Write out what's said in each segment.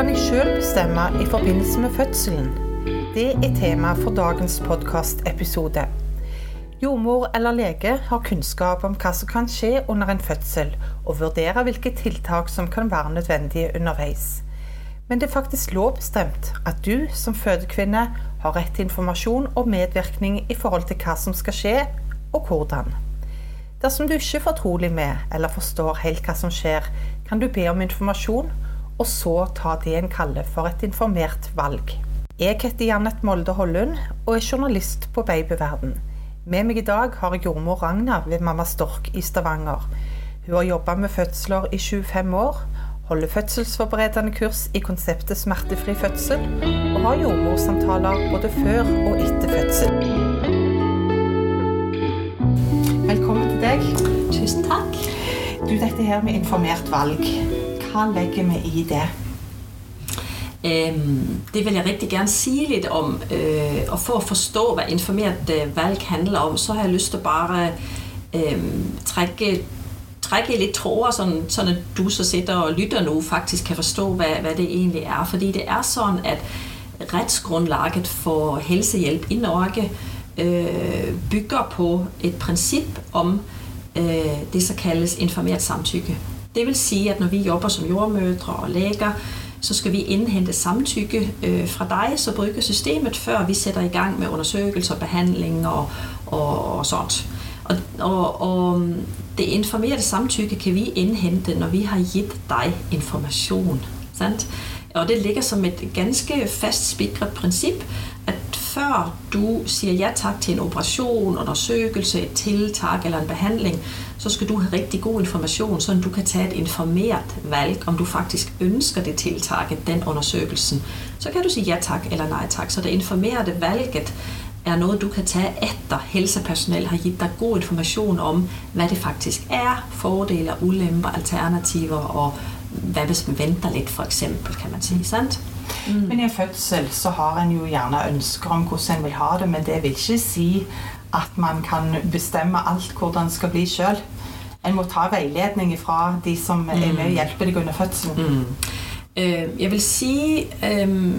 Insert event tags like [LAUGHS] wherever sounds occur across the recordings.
kan jeg selv bestemme i forbindelse med fødselen? Det er tema for dagens podcast-episode. Jordmor eller lege har kunnskap om hvad som kan ske under en fødsel, og vurderer hvilke tiltak som kan være nødvendige undervejs. Men det er faktisk lovbestemt at du som fødekvinde har rett til informasjon og medvirkning i forhold til hvad som skal ske, og hvordan. Dersom du ikke er fortrolig med eller forstår helt hvad som sker, kan du be om informasjon, og så ta det en kaller for et informert valg. Jeg heter Janet Molde Hollund og er journalist på Babyverden. Med meg i dag har jeg jordmor Ragna ved Mamma Stork i Stavanger. Hun har jobbet med fødsler i 25 år, holder fødselsforberedende kurs i konseptet smertefri fødsel, og har jordmorsamtaler både før og etter fødsel. Velkommen til deg. Tusen takk. Du, dette her med informert valg, hva legger i det? Øhm, det vil jeg rigtig gerne sige lidt om, øh, og for at forstå, hvad informeret øh, valg handler om, så har jeg lyst til bare øh, trække, trække lidt tråder, sådan, sådan at du så sidder og lytter nu, faktisk kan forstå, hvad, hvad det egentlig er. Fordi det er sådan, at retsgrundlaget for helsehjælp i Norge øh, bygger på et princip om øh, det, så kaldes informeret samtykke. Det vil sige, at når vi jobber som jordmødre og læger, så skal vi indhente samtykke øh, fra dig, så brygger systemet, før vi sætter i gang med undersøgelser, behandling og, og, og sådan. Og, og, og mm, det informerede samtykke kan vi indhente, når vi har givet dig information. Sandt? Og det ligger som et ganske fast spikret princip, at før du siger ja tak til en operation, undersøgelse, et tiltag eller en behandling, så skal du have rigtig god information, så du kan tage et informeret valg, om du faktisk ønsker det tiltag, den undersøgelsen. Så kan du sige ja tak eller nej tak. Så det informerede valget er noget, du kan tage efter helsepersonel har givet dig god information om, hvad det faktisk er, fordele, ulemper, alternativer og hvad hvis man venter lidt for eksempel, kan man sige, sandt? Mm. Men i en fødsel så har en jo gjerne ønsker om hvordan en vil ha det, men det vil ikke si at man kan bestemme alt hvordan det skal bli selv. En må ta vejledning fra de som er med og hjælper dig under fødselen. Mm. Øh, jeg vil sige, øh,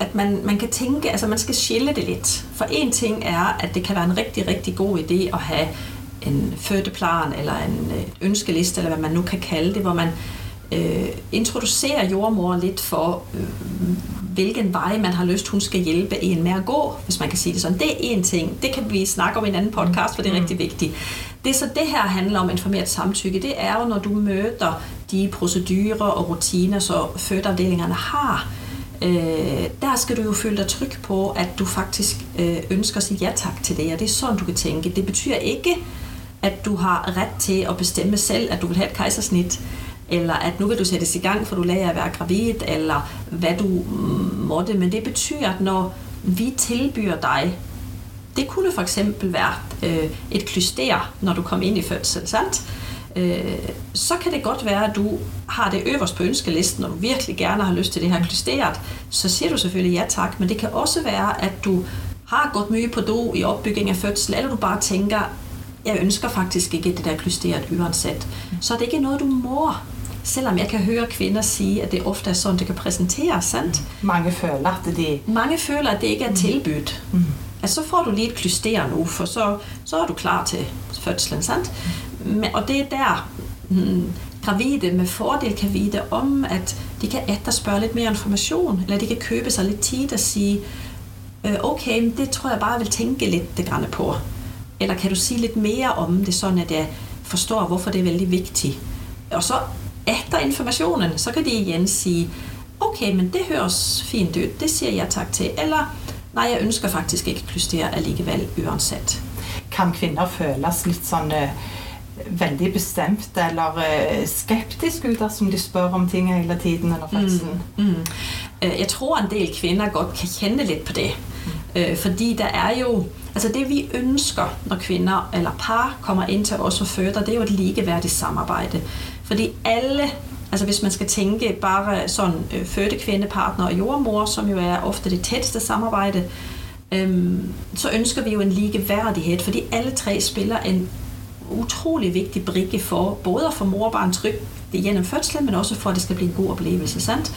at man, man kan tænke, altså man skal skille det lidt. For en ting er, at det kan være en rigtig, rigtig god idé at have en fødeplan eller en ønskeliste, eller hvad man nu kan kalde det, hvor man øh, introducerer jordmor lidt for, øh, hvilken vej man har lyst, hun skal hjælpe en med at gå, hvis man kan sige det sådan. Det er en ting. Det kan vi snakke om i en anden podcast, for det er mm. rigtig vigtigt. Det så det her handler om informeret samtykke, det er jo, når du møder de procedurer og rutiner, så fødeafdelingerne har. Øh, der skal du jo føle dig tryg på, at du faktisk øh, ønsker at sige ja tak til det, og det er sådan, du kan tænke. Det betyder ikke, at du har ret til at bestemme selv, at du vil have et kejsersnit, eller at nu vil du sættes i gang, for du lærer at være gravid, eller hvad du mm, måtte. Men det betyder, at når vi tilbyder dig, det kunne for eksempel være øh, et klyster, når du kommer ind i fødsel, sandt? Øh, så kan det godt være, at du har det øverst på ønskelisten, og du virkelig gerne har lyst til det her klysteret, så siger du selvfølgelig ja tak, men det kan også være, at du har gået mye på do i opbygning af fødsel, eller du bare tænker, jeg ønsker faktisk ikke det der klysteret uanset. Så det er ikke noget, du må selvom jeg kan høre kvinder sige, at det ofte er sådan, det kan præsenteres, sandt? Mange føler, at det Mange føler, at det ikke er tilbudt. Mm. Altså, så får du lige et klyster nu, for så, så er du klar til fødslen, sandt? Men, og det er der, mm, gravide med fordel kan vide om, at de kan efterspørge lidt mere information, eller de kan købe sig lidt tid og sige, øh, okay, det tror jeg bare, jeg vil tænke lidt det grænne på. Eller kan du sige lidt mere om det, sådan at jeg forstår, hvorfor det er vældig vigtigt. Og så efter informationen, så kan de igen sige, okay, men det høres fint ud, det siger jeg tak til, eller nej, jeg ønsker faktisk ikke klyster alligevel uansett. Kan kvinder føles lidt sådan uh, veldig bestemt eller uh, skeptisk ud, som de spørger om ting hele tiden under fødselen? Mm, mm. Uh, jeg tror, en del kvinder godt kan kende lidt på det. Mm. Uh, fordi der er jo, altså det vi ønsker, når kvinder eller par kommer ind til os og føder, det er jo et ligeværdigt samarbejde. Fordi alle, altså hvis man skal tænke bare sådan øh, fødte kvindepartner og jordmor, som jo er ofte det tætteste samarbejde, øhm, så ønsker vi jo en ligeværdighed, fordi alle tre spiller en utrolig vigtig brikke for både at få mor og barn trygt det gennem fødslen, men også for, at det skal blive en god oplevelse, sandt?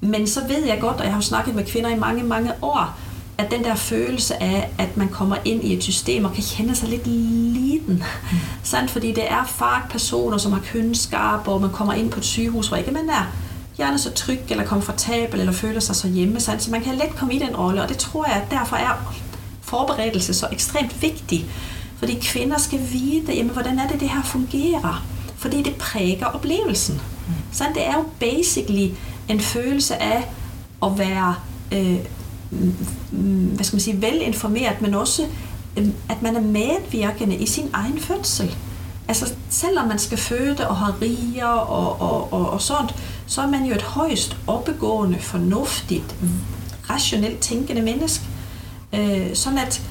Men så ved jeg godt, og jeg har jo snakket med kvinder i mange, mange år, at den der følelse af, at man kommer ind i et system og kan kende sig lidt liten. Mm. Sandt? Fordi det er fagpersoner, som har kønskab, og man kommer ind på et sygehus, hvor ikke man er gerne så tryg eller komfortabel eller føler sig så hjemme. Sandt? Så man kan let komme i den rolle, og det tror jeg, at derfor er forberedelse så ekstremt vigtig. Fordi kvinder skal vide, jamen, hvordan er det, det her fungerer. Fordi det præger oplevelsen. Mm. Så det er jo basically en følelse af at være øh, hvad skal man sige, velinformeret, men også øhm, at man er medvirkende i sin egen fødsel. Altså selvom man skal føde og har riger og, og, og, og sådan, så er man jo et højst oppegående, fornuftigt, rationelt tænkende menneske. Øh, sådan at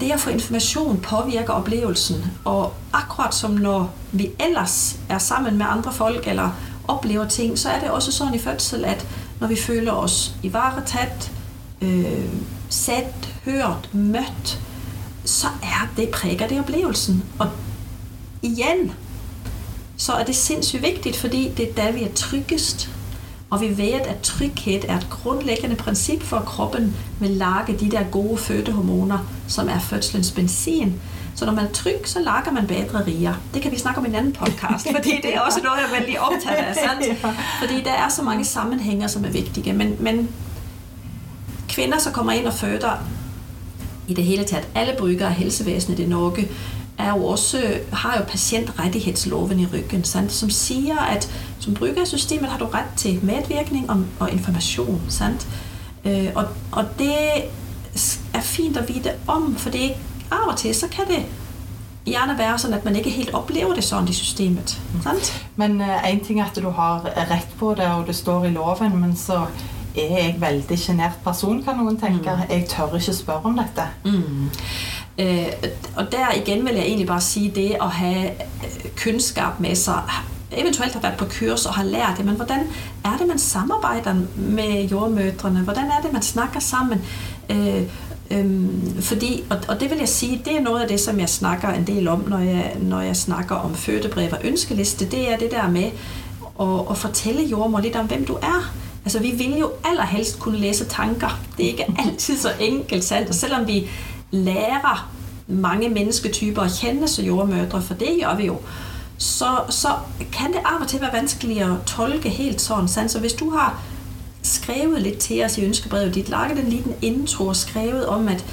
det at få information påvirker oplevelsen, og akkurat som når vi ellers er sammen med andre folk eller oplever ting, så er det også sådan i fødsel, at når vi føler os i varetaget, øh, sat, hørt, mødt, så er det præger det oplevelsen. Og igen, så er det sindssygt vigtigt, fordi det er der, vi er tryggest. Og vi ved, at tryghed er et grundlæggende princip for, at kroppen vil lage de der gode fødehormoner, som er fødselens benzin. Så når man er tryg, så lager man bedre riger. Det kan vi snakke om i en anden podcast, [LAUGHS] fordi det er også noget, jeg er vældig optaget af. Sandt? Fordi der er så mange sammenhænge, som er vigtige. Men, men kvinder, så kommer ind og føder i det hele taget, alle brygger af helsevæsenet i Norge, er jo også, har jo patientrettighedsloven i ryggen, sandt? som siger, at som brygger af systemet har du ret til medvirkning og, og information. Sandt? Øh, og, og det er fint at vide om, for det af og til, så kan det gerne være sådan, at man ikke helt oplever det sådan i systemet. Sant? Men uh, en ting er, at du har ret på det, og det står i loven, men så er jeg veldig genert person, kan nogen tænke. Mm. Jeg tør ikke spørge om dette. Mm. Øh, og der igen vil jeg egentlig bare sige det at have øh, kønskab med sig, eventuelt har været på kurs og har lært det, men hvordan er det, man samarbejder med jordmødrene? Hvordan er det, man snakker sammen? Øh, Øhm, fordi, og, og det vil jeg sige, det er noget af det, som jeg snakker en del om, når jeg, når jeg snakker om fødebrev og ønskeliste, det er det der med at, at fortælle jordmor lidt om, hvem du er. Altså, vi vil jo allerhelst kunne læse tanker. Det er ikke altid så enkelt, sandt? Og selvom vi lærer mange mennesketyper at kende så jordmødre, for det gør vi jo, så, så kan det af og til være vanskeligt at tolke helt sådan. Sandt? Så hvis du har skrevet lidt til os i ønskebrevet dit, lagt en liten intro og skrevet om, at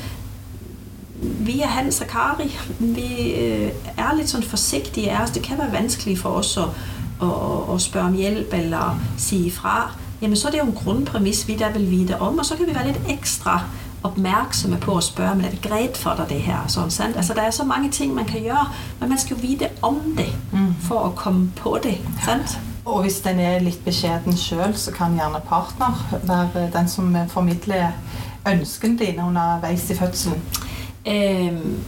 vi er Hans og Kari, vi øh, er lidt sådan forsigtige af os. Det kan være vanskeligt for os at, at, at spørge om hjælp eller sige fra. Jamen så er det jo en grundpræmis, vi der vil vide om, og så kan vi være lidt ekstra opmærksomme på at spørge, men er det gret for dig det her? Sådan, sandt? Altså, der er så mange ting, man kan gøre, men man skal jo vide om det, mm. for at komme på det. Sandt? Og hvis den er lidt beskjeden selv, så kan gjerne partner være den som formidler ønsken dine undervejs i fødselen. Øhm,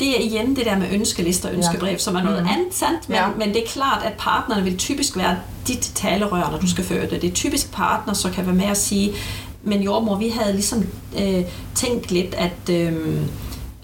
det er igen det der med ønskelister og ønskebrev, ja. som er noget mm. andet, sandt? Men, ja. men det er klart, at partnerne vil typisk være dit talerør, når du skal føde. Det er typisk partner, så kan være med at sige, men jordmor, vi havde ligesom øh, tænkt lidt, at øh,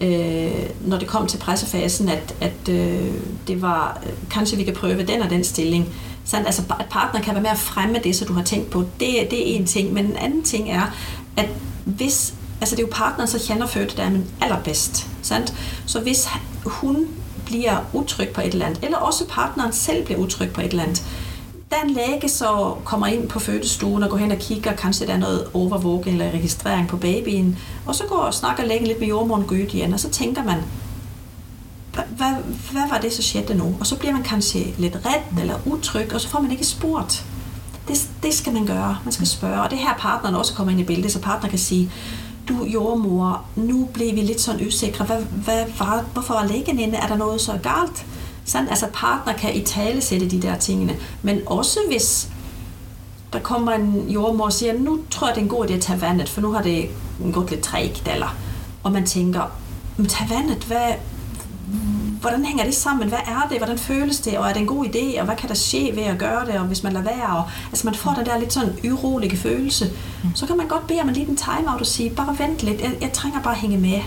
øh, når det kom til pressefasen, at, at øh, det var, øh, kanskje vi kan prøve den og den stilling. Sandt? Altså, at partner kan være med at fremme det, så du har tænkt på. Det, det er en ting. Men en anden ting er, at hvis, altså det er jo partneren, så kender min allerbedst. Sandt? Så hvis hun bliver utryg på et eller andet, eller også partneren selv bliver utryg på et eller andet, da en læge så kommer ind på fødestuen og går hen og kigger, kanskje der er noget overvågning eller registrering på babyen, og så går og snakker lægen lidt med jordmoren Gødt igen, og så tænker man, hvad, hvad var det, så skete nu? Og så bliver man kanskje lidt red eller utryg, og så får man ikke spurgt. Det, det skal man gøre. Man skal spørge. Og det her partneren også kommer ind i billedet, så partner kan sige, du jordmor, nu blev vi lidt sådan usikre. Hvad, hvad var, hvorfor var lægen inde? Er der noget så galt? Sådan, altså partner kan i tale sætte de der tingene. Men også hvis der kommer en jordmor og siger, nu tror jeg, det er en god idé at tage vandet, for nu har det gået lidt trægt, eller og man tænker, tag vandet, hvad, hvordan hænger det sammen? Hvad er det? Hvordan føles det? Og er det en god idé? Og hvad kan der ske ved at gøre det? Og hvis man lader være? Og, altså man får den der lidt sådan urolige følelse. Så kan man godt bede om en liten timeout og sige, bare vent lidt, jeg, jeg trænger bare at hænge med.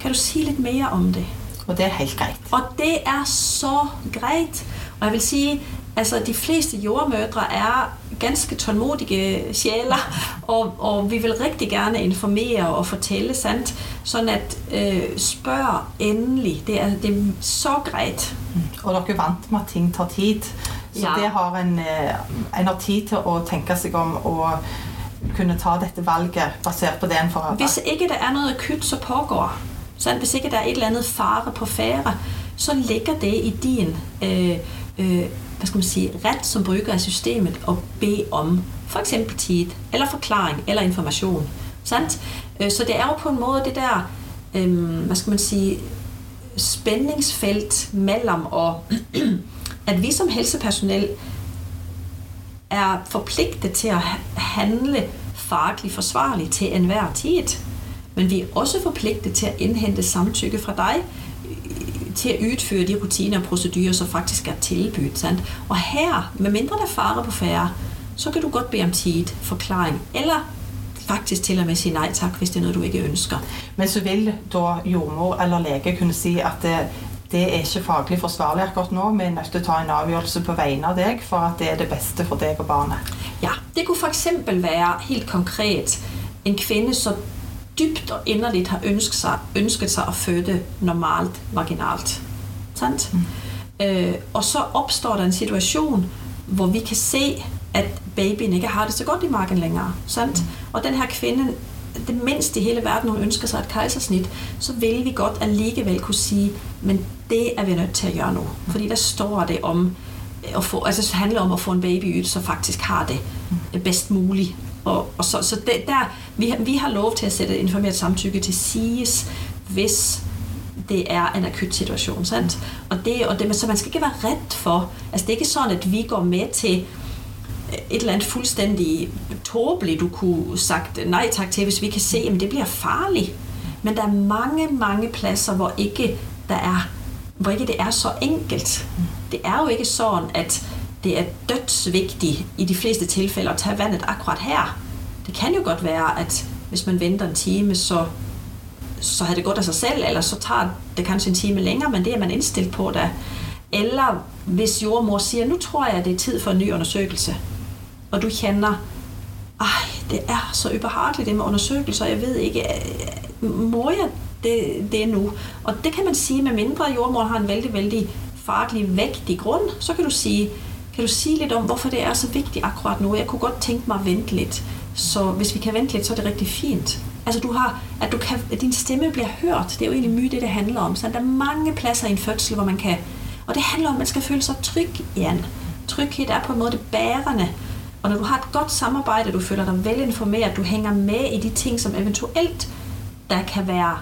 Kan du sige lidt mere om det? Og det er helt greit. Og det er så greit. Og jeg vil sige, altså de fleste jordmødre er ganske tålmodige sjæler, og, og vi vil rigtig gerne informere og fortælle sandt, sådan at øh, spørg endelig. Det er, det er så greit. Mm. Og dere er vant med at ting tar tid. Så ja. det har en, en har tid til å tenke seg om og kunne ta dette valget basert på det en får Hvis ikke det er noget akut, så pågår. Så hvis ikke der er et eller andet fare på færre, så ligger det i din øh, øh, hvad skal man sige, ret som bruger af systemet og bede om for eksempel tid, eller forklaring, eller information. Sandt? Øh, så det er jo på en måde det der, øhm, hvad skal man sige, spændingsfelt mellem og [CLEARS THROAT] at vi som helsepersonel er forpligtet til at handle fagligt forsvarligt til enhver tid. Men vi er også forpligtet til at indhente samtykke fra dig til at udføre de rutiner og procedurer, som faktisk er tilbudt. Sandt? Og her, med mindre der fare på færre, så kan du godt bede om tid, forklaring, eller faktisk til og med sige nej tak, hvis det er noget, du ikke ønsker. Men så vil da jordmor eller læge kunne sige, at det, det er ikke faglig forsvarlig akkurat nå. Vi er nødt til en avgjørelse på vegne av deg for at det er det bedste for deg og barnet. Ja, det kunne for eksempel være helt konkret en kvinde som dybt og inderligt har ønsket sig, ønsket sig at føde normalt vaginalt. Sant? Mm. Øh, og så opstår der en situation, hvor vi kan se, at babyen ikke har det så godt i magen længere. Sant? Mm. Og den her kvinde, det mindste i hele verden, hun ønsker sig et kejsersnit, så vil vi godt alligevel kunne sige, men det er vi nødt til at gøre nu. Fordi der står det om, at få, altså det handler om at få en baby ud, så faktisk har det bedst muligt. Og, og så, så det, der, vi, vi har lov til at sætte informeret samtykke til siges, hvis det er en akut situation. Sandt? Og det, og det, så man skal ikke være ret for, altså det er ikke sådan, at vi går med til øh, et eller andet fuldstændig tåbeligt, du kunne sagt nej tak til, hvis vi kan se, at det bliver farligt. Men der er mange, mange pladser, hvor ikke der er hvor ikke det er så enkelt. Det er jo ikke sådan, at det er dødsvigtigt i de fleste tilfælde at tage vandet akkurat her. Det kan jo godt være, at hvis man venter en time, så, så har det gået af sig selv, eller så tager det kanskje en time længere, men det er man indstillet på da. Eller hvis jordmor siger, nu tror jeg, det er tid for en ny undersøgelse, og du kender, ej, det er så ubehageligt det med undersøgelser, jeg ved ikke, må jeg det, det nu. Og det kan man sige, med mindre jordmor har en vældig, vældig faglig vægtig grund, så kan du sige, kan du sige lidt om, hvorfor det er så vigtigt akkurat nu? Jeg kunne godt tænke mig at vente lidt. Så hvis vi kan vente lidt, så er det rigtig fint. Altså du har, at, du kan, at din stemme bliver hørt, det er jo egentlig mye det, det handler om. Så der er mange pladser i en fødsel, hvor man kan, og det handler om, at man skal føle sig tryg Jan. Tryghed er på en måde det bærende. Og når du har et godt samarbejde, du føler dig velinformeret, du hænger med i de ting, som eventuelt der kan være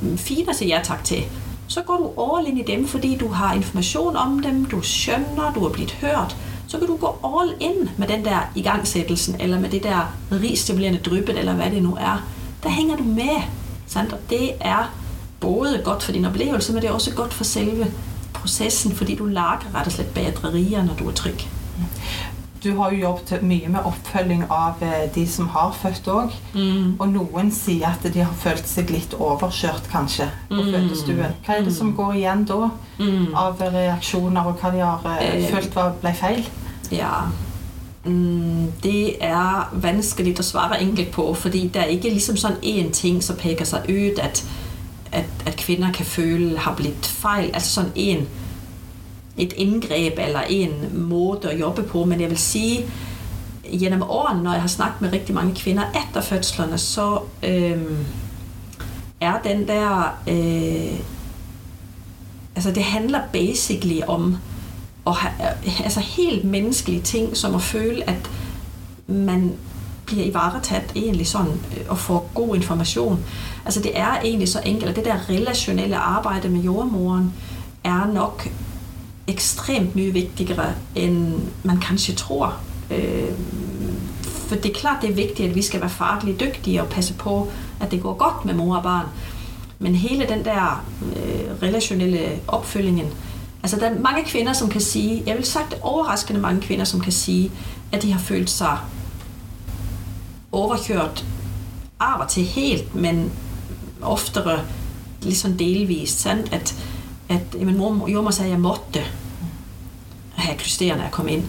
mm, fint at sige ja tak til, så går du all in i dem, fordi du har information om dem, du skønner, du er blevet hørt, så kan du gå all in med den der igangsættelsen, eller med det der rigstimulerende dryppet, eller hvad det nu er. Der hænger du med. Sant? Og det er både godt for din oplevelse, men det er også godt for selve processen, fordi du lager ret og slet bedre når du er tryg. Du har jo jobbet mye med oppfølging av eh, de som har født òg. Mm. Og noen sier at de har følt seg litt overkjørt, kanskje, på mm. fødestuen. Hva er det som går igjen da mm. av reaksjoner, og hva de har eh, eh. følt var, ble feil? Ja, mm, det er vanskelig å svare enkelt på, fordi det er ikke liksom sånn én ting som peker seg ut at, at, at kvinner kan føle har blitt feil. Altså sånn én et indgreb eller en måde at jobbe på, men jeg vil sige, gennem årene, når jeg har snakket med rigtig mange kvinder efter fødslerne, så øh, er den der, øh, altså det handler basically om at have, altså helt menneskelige ting, som at føle, at man bliver i egentlig sådan øh, og får god information. Altså det er egentlig så enkelt, at det der relationelle arbejde med jordmoren er nok ekstremt mye vigtigere, end man kanskje tror. Øh, for det er klart, det er vigtigt, at vi skal være fagligt dygtige og passe på, at det går godt med mor og barn. Men hele den der øh, relationelle opfølgingen, altså der er mange kvinder, som kan sige, jeg vil sagt overraskende mange kvinder, som kan sige, at de har følt sig overkørt af og til helt, men oftere ligesom delvist, sandt? at at min mor, jordmor sagde, at jeg måtte have krysterende at komme ind.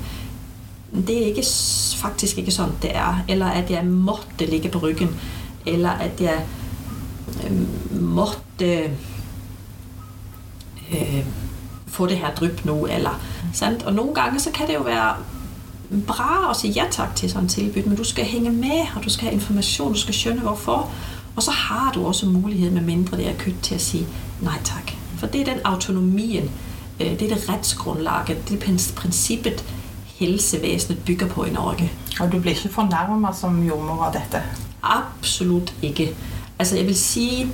det er ikke, faktisk ikke sådan, det er. Eller at jeg måtte ligge på ryggen. Eller at jeg øh, måtte øh, få det her dryp nu. Eller, sandt? Og nogle gange så kan det jo være bra at sige ja tak til sådan et tilbud, men du skal hænge med, og du skal have information, du skal skønne hvorfor. Og så har du også mulighed, med mindre det er kødt, til at sige nej tak. For det er den autonomien, øh, det er det retsgrundlaget, det er princippet, helsevæsenet bygger på i Norge. Og du bliver ikke fornærmet som jordmor af dette? Absolut ikke. Altså jeg vil sige,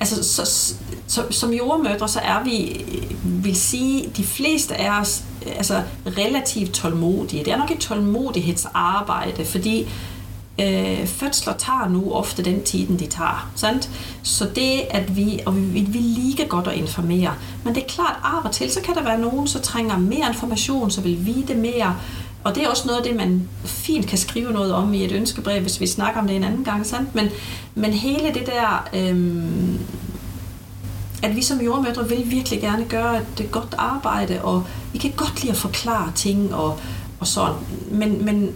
altså så, så, som jordmødre, så er vi, vil sige, de fleste af os altså, relativt tålmodige. Det er nok et tålmodighedsarbejde, fordi øh, fødsler tager nu ofte den tiden, de tager. Sandt? Så det, at vi, og vi, vi liker godt at informere, men det er klart, af og til, så kan der være nogen, så trænger mere information, så vil vide mere, og det er også noget af det, man fint kan skrive noget om i et ønskebrev, hvis vi snakker om det en anden gang, sandt? Men, men hele det der, øhm, at vi som jordmødre vil virkelig gerne gøre et godt arbejde, og vi kan godt lide at forklare ting og, og sådan. Men, men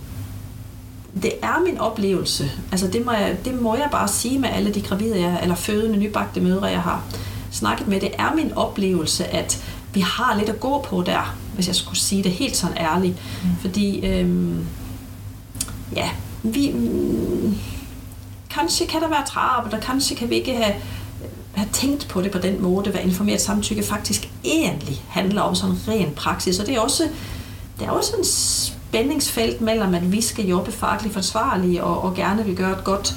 det er min oplevelse, altså det må, jeg, det må jeg bare sige med alle de gravide, jeg, eller fødende, nybagte mødre, jeg har snakket med, det er min oplevelse, at vi har lidt at gå på der, hvis jeg skulle sige det helt sådan ærligt. Mm. Fordi, øhm, ja, vi, mm, kanskje kan der være travlt, og kanskje kan vi ikke have, have tænkt på det på den måde, hvad informeret samtykke faktisk egentlig handler om sådan ren praksis. Og det er også, det er også en spændingsfelt mellem, at vi skal jobbe fagligt forsvarligt og, og gerne vil gøre et godt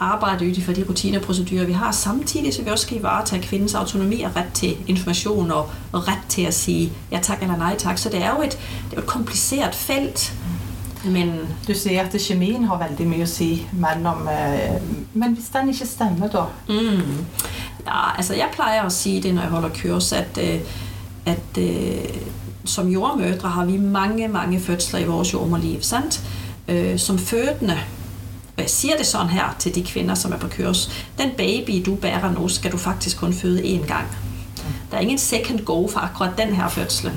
arbejde ud for de rutiner og procedurer, vi har, samtidig så vi også skal varetage kvindens autonomi og ret til information og, og ret til at sige ja tak eller nej tak. Så det er jo et, det er et kompliceret felt. Men du siger, at kemien har veldig mye at sige mellem, øh, men hvis den ikke stemmer da? Mm. Ja, altså jeg plejer at sige det, når jeg holder kurs, at, øh, at øh, som jordmødre har vi mange, mange fødsler i vores jordmorliv, sandt? Øh, som fødende, og jeg siger det sådan her til de kvinder, som er på kurs, den baby, du bærer nu, skal du faktisk kun føde én gang. Der er ingen second go for akkurat den her fødsel.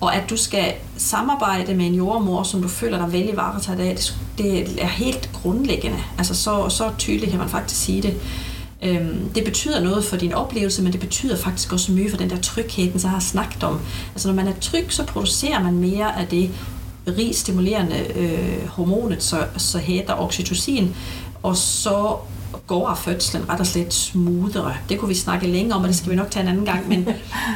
Og at du skal samarbejde med en jordmor, som du føler dig vældig varetaget af, det er helt grundlæggende. Altså så, så tydeligt kan man faktisk sige det. Øhm, det betyder noget for din oplevelse, men det betyder faktisk også mye for den der tryghed, så har snakket om. Altså når man er tryg, så producerer man mere af det rig stimulerende øh, hormonet, så, så hedder oxytocin, og så går fødslen ret og slet smoothere. Det kunne vi snakke længe om, og det skal vi nok tage en anden gang, men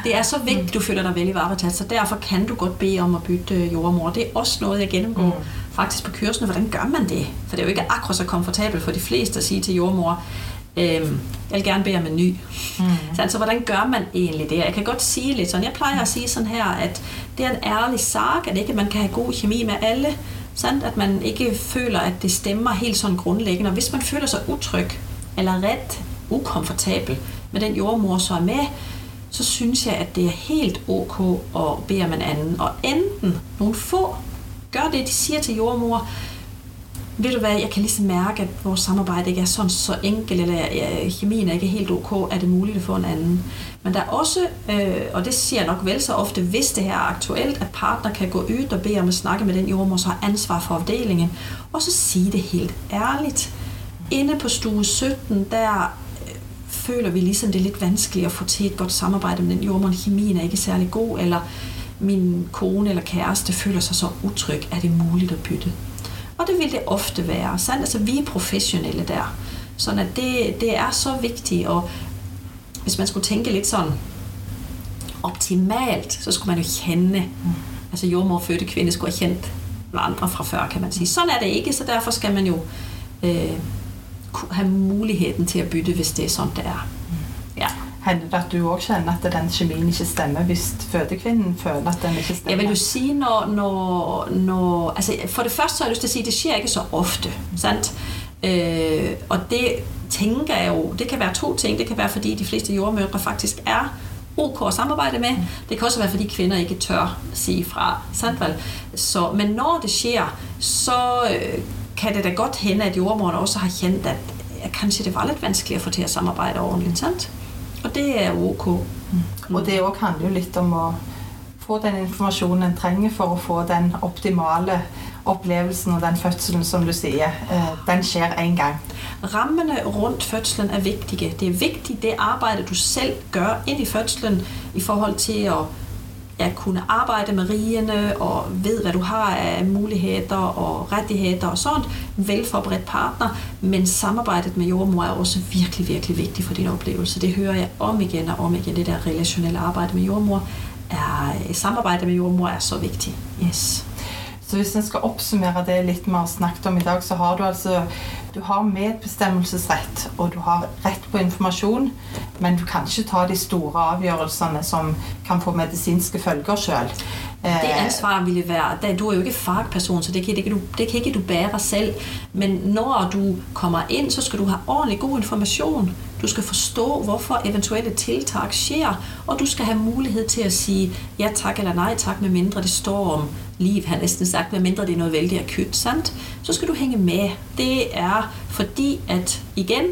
det er så vigtigt, du føler dig vel i varetaget, så derfor kan du godt bede om at bytte øh, jordmor. Det er også noget, jeg gennemgår mm. faktisk på kørsene. Hvordan gør man det? For det er jo ikke akkurat så komfortabelt for de fleste at sige til jordmor, Øhm, jeg vil gerne bede om en ny. Mm. Så altså, hvordan gør man egentlig det? Jeg kan godt sige lidt sådan, jeg plejer at sige sådan her, at det er en ærlig sag, at ikke man kan have god kemi med alle, sandt? at man ikke føler, at det stemmer helt sådan grundlæggende. Og hvis man føler sig utryg eller ret ukomfortabel med den jordmor, så er med, så synes jeg, at det er helt ok at bede om en anden. Og enten nogle få gør det, de siger til jordmor, ved du hvad, jeg kan ligesom mærke, at vores samarbejde ikke er sådan så enkelt, eller ja, kemien er ikke helt ok, er det muligt at få en anden. Men der er også, øh, og det siger jeg nok vel så ofte, hvis det her er aktuelt, at partner kan gå ud og bede om at snakke med den jordmor, så har ansvar for afdelingen, og så sige det helt ærligt. Inde på stue 17, der øh, føler vi ligesom, det er lidt vanskeligt at få til et godt samarbejde med den jordmor. Kemien er ikke særlig god, eller min kone eller kæreste føler sig så utryg, er det muligt at bytte. Og det vil det ofte være. Sandt? Altså, vi er professionelle der. Sådan at det, det er så vigtigt, og hvis man skulle tænke lidt sådan optimalt, så skulle man jo kende, mm. altså jordmorfødte kvinde skulle have kendt andre fra før, kan man sige. Sådan er det ikke, så derfor skal man jo øh, have muligheden til at bytte, hvis det er sådan, det er. Mm. Hender det at du også kjenner at den kemien ikke stemmer, hvis fødekvinden føler at den ikke stemmer? Jeg vil jo sige, når, når, når altså for det første så har jeg lyst til at sige, at det sker ikke så ofte, sandt? Øh, og det tænker jeg jo, det kan være to ting. Det kan være, fordi de fleste jordmødre faktisk er ok at samarbejde med. Det kan også være, fordi kvinder ikke tør sige fra. Sandt vel? Så, men når det sker, så øh, kan det da godt hende, at jordmødre også har kendt, at ja, kanskje det var lidt vanskeligt at få til at samarbejde ordentligt. Sandt? Og det er ok. Mm. Og det også handler jo lidt om at få den informasjonen en trenger for å få den optimale opplevelsen og den fødselen som du sier, eh, den skjer én gang. Rammene rundt fødselen er vigtige. Det er vigtigt det arbejde, du selv gør ind i fødslen i forhold til at at kunne arbejde med rigene og ved, hvad du har af muligheder og rettigheder og sådan. Velforberedt partner, men samarbejdet med jordmor er også virkelig, virkelig vigtigt for din oplevelse. Det hører jeg om igen og om igen. Det der relationelle arbejde med jordmor er, samarbejde med jordmor er så vigtigt. Yes. Så hvis en skal opsummere det lidt, vi har snakket om i dag, så har du altså du har medbestemmelsesrett, og du har rett på informasjon, men du kan ikke ta de store avgjørelsene som kan få medisinske følger sjøl. Det ansvar ville være, du er jo ikke fagperson, så det kan, ikke, du, det kan ikke du bære selv. Men når du kommer ind, så skal du have ordentlig god information. Du skal forstå, hvorfor eventuelle tiltag sker, og du skal have mulighed til at sige ja tak eller nej tak, med mindre det står om liv, har næsten sagt, med mindre det er noget vældig akut, sandt? Så skal du hænge med. Det er fordi, at igen,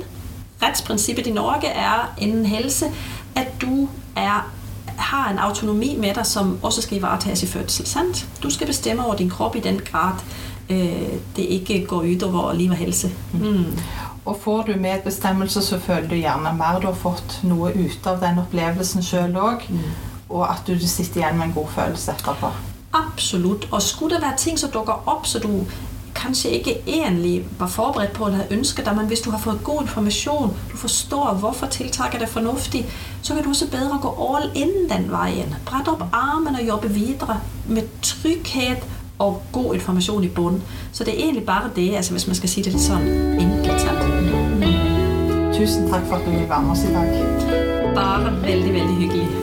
retsprincippet i Norge er en helse, at du er har en autonomi med dig, som også skal varetages i fødsel. Sant? Du skal bestemme over din krop i den grad, øh, det ikke går ud over liv og helse. Mm. Og får du medbestemmelse, så føler du gjerne mer du har fått noe ut av den opplevelsen sjøl òg. Mm. Og at du sitter igjen med en god følelse etterpå. Absolut. Og skulle der være ting, som dukker op, så du kanskje ikke egentlig var forberedt på eller havde ønsket dig, men hvis du har fået god information, du forstår, hvorfor tiltaget er fornuftigt, så kan du også bedre gå all in den vejen. Bræt op armen og jobbe videre med tryghed og god information i bunden. Så det er egentlig bare det, altså hvis man skal sige det lidt sådan enkelt. Tusind tak for, at du ville være med os i dag. Bare vældig, vældig hyggeligt.